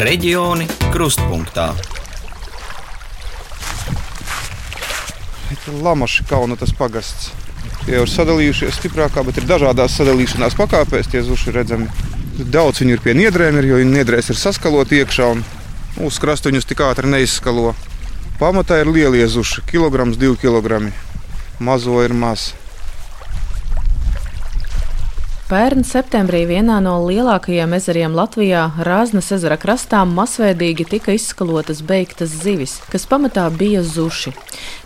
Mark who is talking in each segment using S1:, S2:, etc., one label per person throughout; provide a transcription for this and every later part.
S1: Reģioni krustpunktā.
S2: Lamaši kauna tas pagasts. Tie jau ir sadalījušies stiprākā, bet ir dažādās sadalīšanās pakāpēs. Tie zuši redzami. Daudz viņu ir pie niedrēm, ir, jo viņi niedrēs ir saskaloti iekšā un uz krastu viņus tik ātri neizskalo. Pamatā ir lielie zuši, kilograms, divi kilogrami. Mazo ir maz.
S3: Pērn septembrī vienā no lielākajiem ezeriem Latvijā, Rāznas ezera krastā, masveidīgi tika izskalotas beigtas zivis, kas pamatā bija zuši.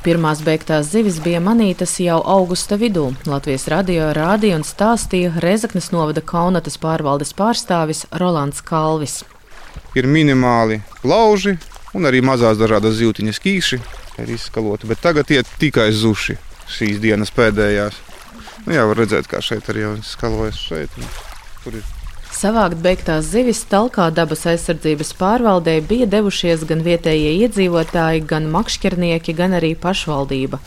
S3: Pirmās beigtās zivis bija manītas jau augusta vidū. Latvijas radio rādīja un stāstīja Rezaknes novada Kaunatas pārvaldes pārstāvis Rolands Kalvis.
S2: Ir minimāli lauži un arī mazās dažādas zīltiņas kīši ir izskaloti, bet tagad iet tikai zuši šīs dienas pēdējās. Nu, jā, var redzēt, kā šeit arī skalojas. Šeit, tur ir
S3: Savākt beigtās zivis talkā dabas aizsardzības pārvaldē bija devušies gan vietējie iedzīvotāji, gan makšķernieki, gan arī pašvaldība.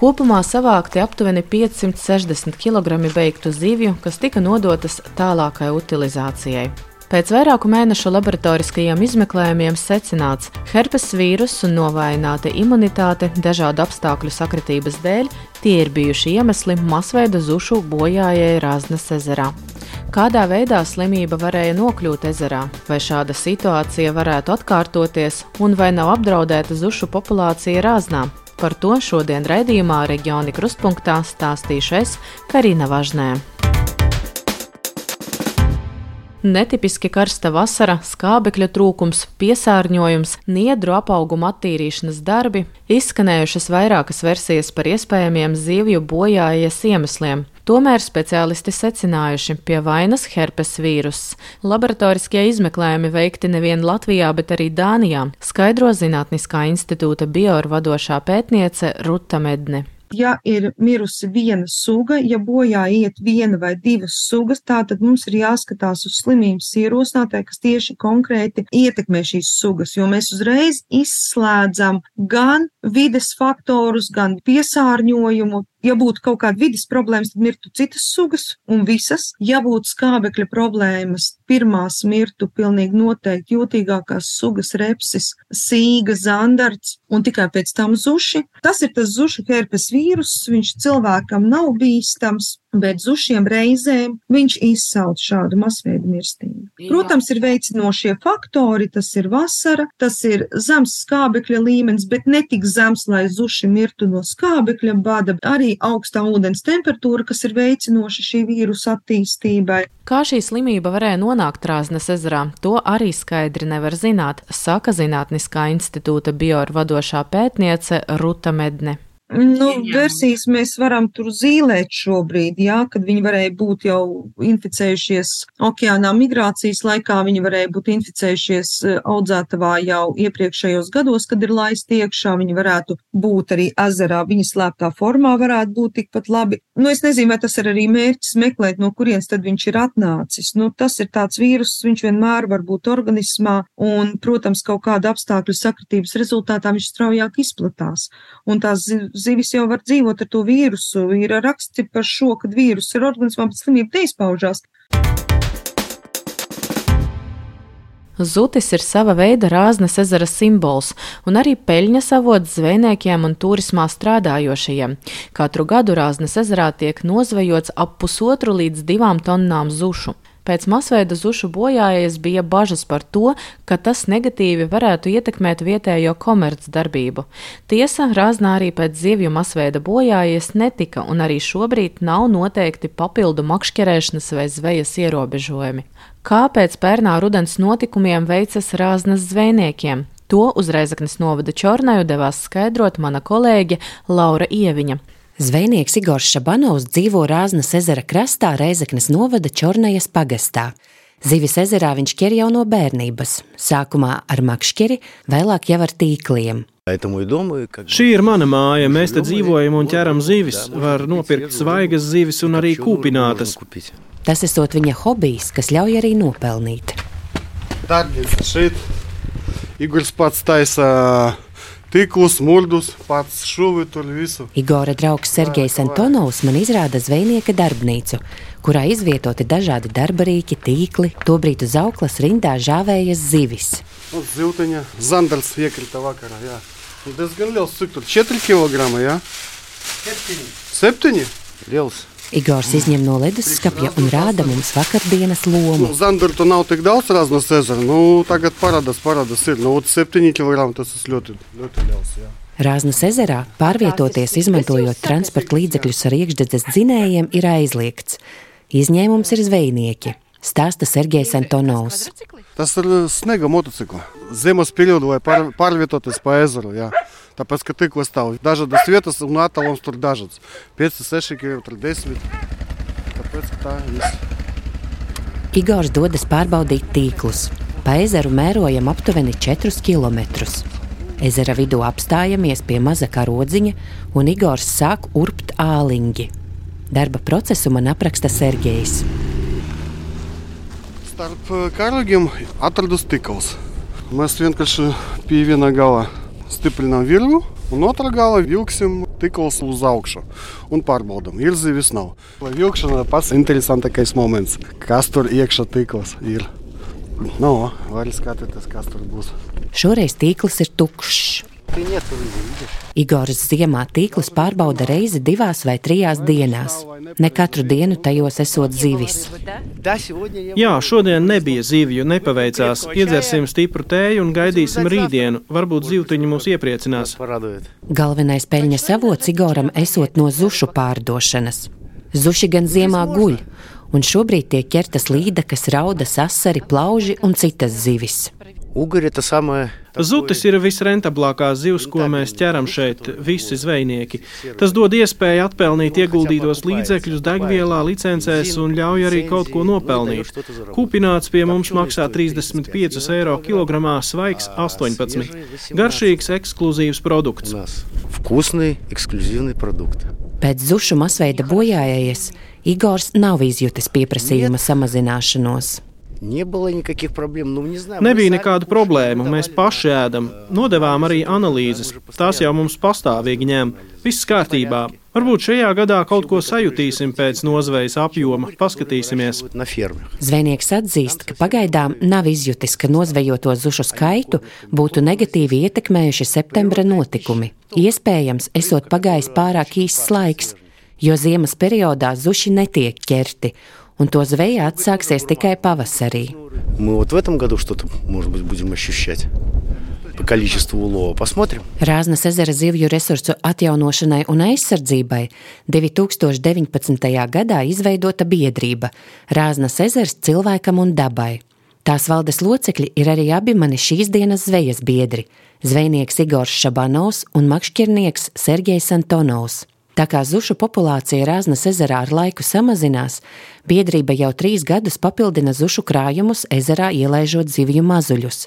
S3: Kopumā savākti aptuveni 560 kg beigtu zivju, kas tika nodotas tālākai utilizācijai. Pēc vairāku mēnešu laboratoriskajiem izmeklējumiem secināts, ka herpes vīrusu un novājināta imunitāte dažādu apstākļu sakritības dēļ tie ir bijuši iemesli masveida zušu bojājai Rāznas ezerā. Kādā veidā slimība varēja nokļūt ezerā, vai šāda situācija varētu atkārtoties, un vai nav apdraudēta zušu populācija Rāznā? Par to šodien raidījumā Reģioni Krustpunktā stāstīšu es Karina Važnē. Netipiski karsta vasara, skābekļa trūkums, piesārņojums, niedru apauguma attīrīšanas darbi, izskanējušas vairākas versijas par iespējamiem zivju bojājies iemesliem. Tomēr speciālisti secinājuši pie vainas herpes vīruss. Laboratoriskie izmeklējumi veikti nevien Latvijā, bet arī Dānijā, skaidro Zinātniskā institūta bioorvadošā pētniece Ruta Medne.
S4: Ja ir mirusi viena suga, ja bojā iet viena vai divas sugas, tātad mums ir jāskatās uz slimības ierosinātāju, kas tieši konkrēti ietekmē šīs sugas, jo mēs uzreiz izslēdzam gan vides faktorus, gan piesārņojumu, Ja būtu kaut kāda vidas problēmas, tad mirtu citas sugas un visas. Ja būtu skābekļa problēmas, pirmās mirtu pilnīgi noteikti jūtīgākās sugas repsis, sīga, zandarts un tikai pēc tam zuši. Tas ir tas zušu herpes vīrus, viņš cilvēkam nav bīstams, bet zušiem reizēm viņš izsauc šādu masveidu mirstību. Protams, ir veicinošie faktori, tas ir vasara, tas ir zems skābekļa līmenis, bet ne tik zems, lai zuši mirtu no skābekļa bada, arī augstā ūdens temperatūra, kas ir veicinoša šī vīrusa attīstībai.
S3: Kā šī slimība varēja nonākt Rāznes ezerā, to arī skaidri nevar zināt, saka Zinātniskā institūta bioorvadošā pētniece Ruta Medne.
S4: Nu, versijas mēs varam tur zīmēt šobrīd, jā, kad viņi varēja būt jau inficējušies okeānā migrācijas laikā, viņi varēja būt inficējušies eh, audzētavā jau iepriekšējos gados, kad ir laisti iekšā, viņi varētu būt arī ezerā, viņa slēptā formā varētu būt tikpat labi. Nu, es nezinu, vai tas ir arī mērķis meklēt, no kurienes tad viņš ir atnācis. Nu, tas ir tāds vīrus, viņš vienmēr var būt organismā, un, protams, kaut kāda apstākļu sakritības rezultātā viņš straujāk izplatās. Un tās zivis jau var dzīvot ar to vīrusu. Ir raksti par šo, ka vīrus ir organismā, bet slimība neizpaužās.
S3: Zutis ir sava veida Rāznas ezera simbols un arī peļņas avots zvejniekiem un turismā strādājošajiem. Katru gadu Rāznas ezerā tiek nozvejots ap pusotru līdz divām tonnām zušu. Pēc masveida zušu bojājies bija bažas par to, ka tas negatīvi varētu ietekmēt vietējo komercdarbību. Tiesa, Rāznā arī pēc zivju masveida bojājies netika, un arī šobrīd nav noteikti papildu makšķerēšanas vai zvejas ierobežojumi. Kāpēc pērnā rudens notikumiem veicas Rāznas zvejniekiem? To uz Reizeknas novada Čornaju devās skaidrot mana kolēģe Laura Ieviņa.
S5: Zvejnieks Igors Šabanovs dzīvo Rāznas ezera krastā Reizeknas novada Čornajas pagastā. Zivis ezerā viņš ķer jau no bērnības, sākumā ar makšķeri, vēlāk jau ar tīkliem.
S6: Šī ir mana māja. Mēs te dzīvojam un ķeram zivis. Var nopirkt svaigas zivis un arī kūpinātas.
S5: Tas esot viņa hobijs, kas ļauj arī nopelnīt.
S2: Darbs šeit. Igors pats taisa
S7: Tīklus, murdus, pats šuvi tur visu.
S5: Igora draugs Sergejs Antonovs man izrāda zvejnieka darbnīcu, kurā izvietoti dažādi darba rīki, tīkli, tobrīd uz auklas rindā žāvējas zivis.
S7: Un zilteņa zandars iekrita vakarā, jā. Un diezgan liels, cik tur 4 kg, jā? 7. 7? Liels.
S5: Igors izņem no leduskapja un rāda mums vakardienas lomu.
S7: Nu, Zandaru tur nav tik daudz raznas ezera. Nu, tagad parādās, parādās ir. Nu, 7 kg tas ir ļoti, ļoti liels, jā.
S5: Rāznas ezerā pārvietoties, izmantojot transporta līdzekļus ar iekšdedzes dzinējiem, ir aizliegts. Izņēmums ir zvejnieki. Stāsta Sergejs Antonovs.
S7: Tas ir snega motocikls. Ziemas periodā vai pār, pārvietoties pa ezeru. Jā. Tāpēc, ka tikko stāv dažādas vietas un attālums tur dažāds. 5, 6 km, 10. Tāpēc, ka tā viss.
S5: Igors dodas pārbaudīt tīklus. Pa ezeru mērojam aptuveni 4 km. Ezera vidū apstājamies pie maza karodziņa, un Igors sāk urbt āliņģi. Darba procesu man apraksta Sergejs.
S7: Starp karogiem atradus tikls. Mēs vienkārši pie viena gala stiprinām virvu, un otrā gala vilksim tikls uz augšu un pārbaudām. Ir zivis nav. Lai vilkšana pats interesantākais moments, kas tur iekšā tikls ir. Nu, var skatīties, kas tur būs.
S5: Šoreiz tīkls ir tukšs. Igors ziemā tīklus pārbauda reizi divās vai trijās dienās. Ne katru dienu tajos esot zivis.
S6: Jā, šodien nebija zivju, nepaveicās. Iedzersim stipru tēju un gaidīsim rītdienu. Varbūt zivtiņi mūs iepriecinās.
S5: Galvenais peļņas avots Igoram esot no zušu pārdošanas. Zuši gan ziemā guļ, un šobrīd tiek ķertas līdakas, raudas, asari, plauži un citas zivis.
S6: Zutis ir visrentablākā zivs, ko mēs ķeram šeit, visi zvejnieki. Tas dod iespēju atpelnīt ieguldītos līdzekļus degvielā, licencēs un ļauj arī kaut ko nopelnīt. Kūpināts pie mums maksā 35 eiro kilogramā, svaigs 18. Garšīgs, ekskluzīvs produkts.
S8: Vkusni, ekskluzīvni produkti.
S5: Pēc zušu masveida bojājējies Igors nav izjutis pieprasījuma samazināšanos.
S6: Nebija nekādu problēmu. Mēs paši ēdam, nodevām arī analīzes. Tās jau mums pastāvīgi ņem. Viss kārtībā. Varbūt šajā gadā kaut ko sajutīsim pēc nozvejas apjoma. Paskatīsimies.
S5: Zvejnieks atzīst, ka pagaidām nav izjutis, ka nozvejoto zušu skaitu būtu negatīvi ietekmējuši septembra notikumi. Iespējams, esot pagājis pārāk īsts laiks, jo ziemas periodā zuši netiek ķerti un to zveja atsāksies tikai pavasarī. Rāznas ezera zivju resursu atjaunošanai un aizsardzībai 2019. gadā izveidota biedrība Rāznas ezers cilvēkam un dabai. Tās valdes locekļi ir arī abi mani šīs dienas zvejas biedri - zvejnieks Igors Šabanovs un makšķernieks Sergejs Antonovs. Tā kā zušu populācija Rāznas ezerā ar laiku samazinās, biedrība jau trīs gadus papildina zušu krājumus ezerā ielaižot zivju mazuļus.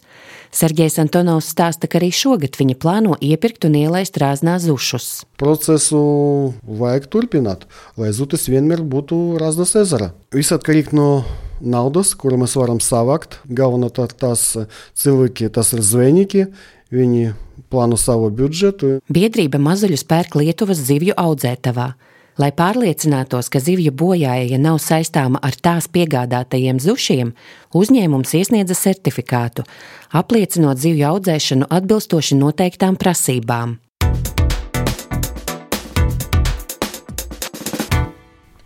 S5: Sergejs Antonovs stāsta, ka arī šogad viņi plāno iepirkt un ielaist Rāznā zušus.
S7: Procesu vajag turpināt, lai zutis vienmēr būtu raznas ezera. Viss atkarīgs no naudas, kuru mēs varam savākt. Galvenokārt tas cilvēki, tas ir zvejnieki, viņi plāno savu budžetu.
S5: Biedrība mazuļus pērk Lietuvas zivju audzētavā. Lai pārliecinātos, ka zivju bojājēja nav saistāma ar tās piegādātajiem zušiem, uzņēmums iesniedza certifikātu, apliecinot zivju audzēšanu atbilstoši noteiktām prasībām.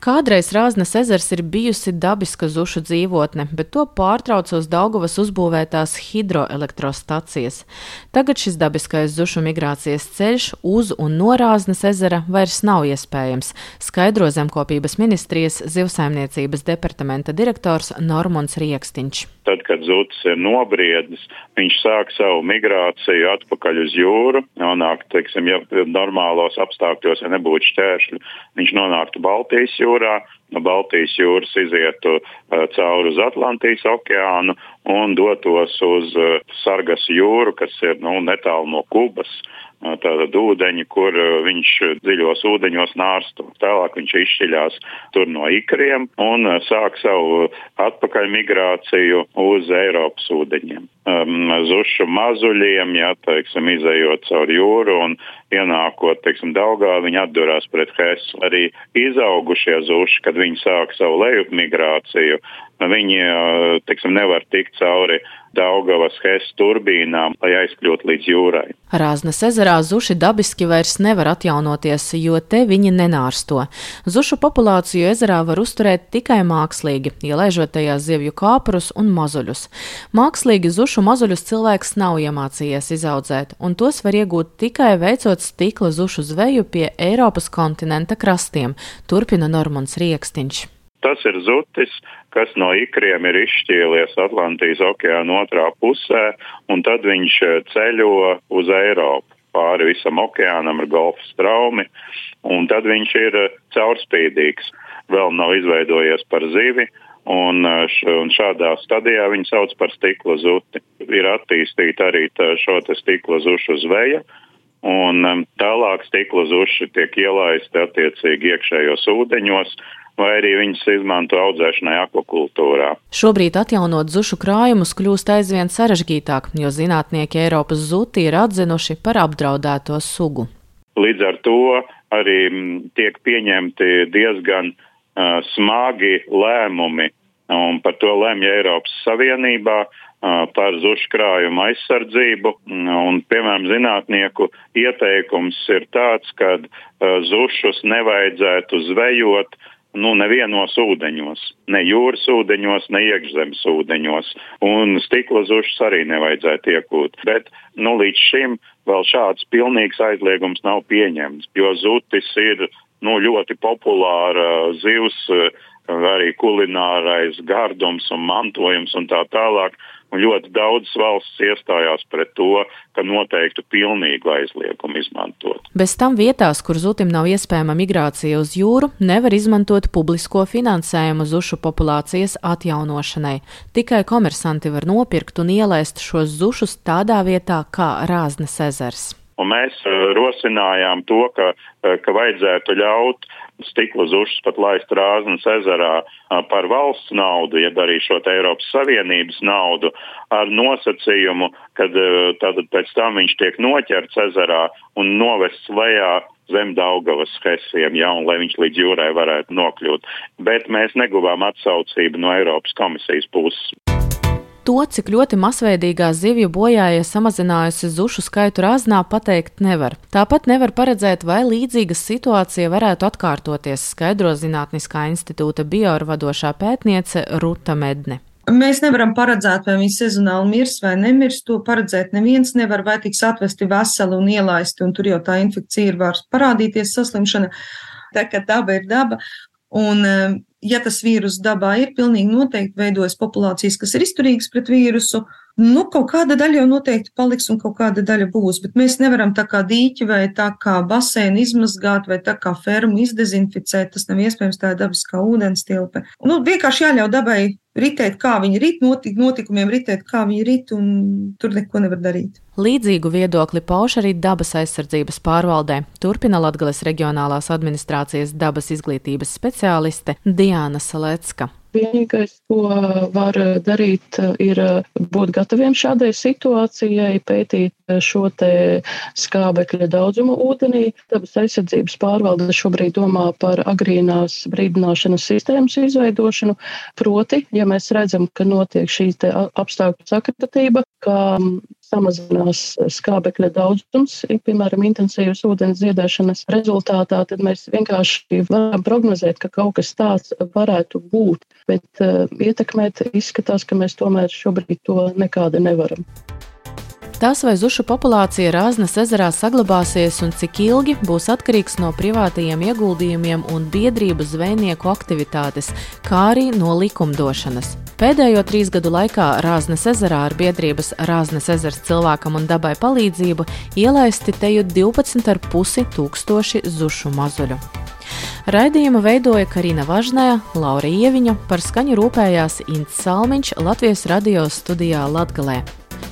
S3: Kādreiz Rāznas ezers ir bijusi dabiska zušu dzīvotne, bet to pārtrauca uz Daugavas uzbūvētās hidroelektrostacijas. Tagad šis dabiskais zušu migrācijas ceļš uz un no Rāznas ezera vairs nav iespējams, skaidro zemkopības ministrijas zivsaimniecības departamenta direktors Normons Riekstiņš.
S9: Tad, kad zuds ir nobriedis, viņš sāk savu migrāciju atpakaļ uz jūru, nonāk, teiksim, ja normālos apstākļos, ja nebūtu šķēršļu, viņš nonāktu Baltijas jūrā, oder no Baltijas jūras izietu uh, cauri uz Atlantijas okeānu un dotos uz Sargas jūru, kas ir nu, netālu no Kubas tātad ūdeņi, kur viņš dziļos ūdeņos nārstu. Tālāk viņš izšķiļās tur no ikriem un sāk savu atpakaļ migrāciju uz Eiropas ūdeņiem. Um, zušu mazuļiem, ja, teiksim, izējot caur jūru un ienākot, teiksim, Daugā, viņi atdurās pret Hesu. Arī izaugušie zuši, kad viņi sāk savu lejup migrāciju, viņi, teiksim, nevar tikt cauri Daugavas Hesas turbīnām, lai aizkļūtu līdz jūrai.
S3: Rāznas ezerā zuši dabiski vairs nevar atjaunoties, jo te viņi nenārsto. Zušu populāciju ezerā var uzturēt tikai mākslīgi, ielaižot tajā zivju kāpurus un mazuļus. Mākslīgi zušu mazuļus cilvēks nav iemācījies izaudzēt, un tos var iegūt tikai veicot stikla zušu zveju pie Eiropas kontinenta krastiem, turpina Normons Rieksniņš.
S9: Tas ir zutis, kas no ikriem ir izšķīlies Atlantijas okeāna otrā pusē, un tad viņš eh, ceļo uz Eiropu pāri visam okeānam ar golfa straumi, un tad viņš ir eh, caurspīdīgs. Vēl nav izveidojies par zivi, un, š, un šādā stadijā viņu sauc par stikla zuti. Ir attīstīta arī šo stikla zušu zveja, un tālāk stikla zuši tiek ielaisti attiecīgi iekšējos ūdeņos, vai arī viņas izmanto audzēšanai akvakultūrā.
S3: Šobrīd atjaunot zušu krājumus kļūst aizvien sarežģītāk, jo zinātnieki Eiropas zuti ir atzinuši par apdraudēto sugu.
S9: Līdz ar to arī tiek pieņemti diezgan uh, smagi lēmumi, un par to lemj Eiropas Savienībā par zušu krājumu aizsardzību. Un, piemēram, zinātnieku ieteikums ir tāds, ka zušus nevajadzētu zvejot nu, nevienos ūdeņos, ne jūras ūdeņos, ne iekšzemes ūdeņos, un stikla zušas arī nevajadzētu iekūt. Bet nu, līdz šim vēl šāds pilnīgs aizliegums nav pieņemts, jo zutis ir nu, ļoti populāra zivs, arī kulinārais gardums un mantojums un tā tālāk un ļoti daudzas valsts iestājās pret to, ka noteiktu pilnīgu aizliegumu izmantot.
S3: Bez tam vietās, kur zutim nav iespējama migrācija uz jūru, nevar izmantot publisko finansējumu zušu populācijas atjaunošanai. Tikai komersanti var nopirkt un ielaist šos zušus tādā vietā kā Rāznes ezers.
S9: Un mēs uh, rosinājām to, ka, uh, ka vajadzētu ļaut stikla zušas pat laist Rāznas ezerā uh, par valsts naudu, jeb arī šo Eiropas Savienības naudu, ar nosacījumu, ka pēc tam viņš tiek noķerts ezerā un novests lejā zem Daugavas hesiem, ja, un lai viņš līdz jūrai varētu nokļūt. Bet mēs neguvām atsaucību no Eiropas komisijas puses.
S3: To, cik ļoti masveidīgā zivju bojāja samazinājusi zušu skaitu rāznā, pateikt nevar. Tāpat nevar paredzēt, vai līdzīga situācija varētu atkārtoties, skaidro Zinātniskā institūta biovadošā pētniece Ruta Medne.
S4: Mēs nevaram paredzēt, vai viņi sezonāli mirs vai nemirs. To paredzēt neviens nevar, vai tiks atvesti veseli un ielaisti, un tur jau tā infekcija ir vairs parādīties, saslimšana. Tā kā daba ir daba. Un ja tas vīrus dabā ir, pilnīgi noteikti veidojas populācijas, kas ir izturīgas pret vīrusu. Nu, kaut kāda daļa jau noteikti paliks un kaut kāda daļa būs, bet mēs nevaram tā kā dīķi vai tā kā basēnu izmazgāt vai tā kā fermu izdezinficēt. Tas nav iespējams, tā dabiskā ūdens tilpe. Nu, vienkārši jāļauj dabai ritēt, kā viņi rit, notik, notikumiem ritēt, kā viņi rit, un tur neko nevar darīt.
S3: Līdzīgu viedokli pauž arī dabas aizsardzības pārvaldē. Turpina Latgales reģionālās administrācijas dabas izglītības speciāliste Diana Salecka.
S10: Vienīgais, ko var darīt, ir būt gataviem šādai situācijai, pētīt šo te skābekļa daudzumu ūdenī. Dabas aizsardzības pārvalde šobrīd domā par agrīnās brīdināšanas sistēmas izveidošanu. Proti, ja mēs redzam, ka notiek šī apstākļu sakritība, ka samazinās skābekļa daudzums, piemēram, intensīvas ūdens dziedēšanas rezultātā, tad mēs vienkārši varam prognozēt, ka kaut kas tāds varētu būt, bet uh, ietekmēt izskatās, ka mēs tomēr šobrīd to nekādi nevaram.
S3: Tas, vai zušu populācija Rāznas ezerā saglabāsies un cik ilgi, būs atkarīgs no privātajiem ieguldījumiem un biedrību zvejnieku aktivitātes, kā arī no likumdošanas. Pēdējo trīs gadu laikā Rāznas ezerā ar biedrības Rāznas ezers cilvēkam un dabai palīdzību ielaisti teju 12,5 tūkstoši zušu mazuļu. Raidījumu veidoja Karina Važnē, Laura Ieviņa, par skaņu rūpējās Ints Salmiņš Latvijas radio studijā Latgalē.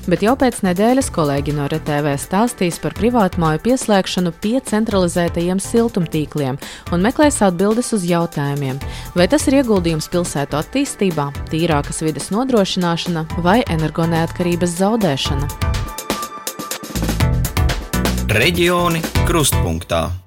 S3: Bet jau pēc nedēļas kolēģi no RTV stāstīs par privātmāju pieslēgšanu pie centralizētajiem siltumtīkliem un meklēs atbildes uz jautājumiem, vai tas ir ieguldījums pilsētu attīstībā, tīrākas vides nodrošināšana vai energoneatkarības zaudēšana.
S1: Reģioni krustpunktā.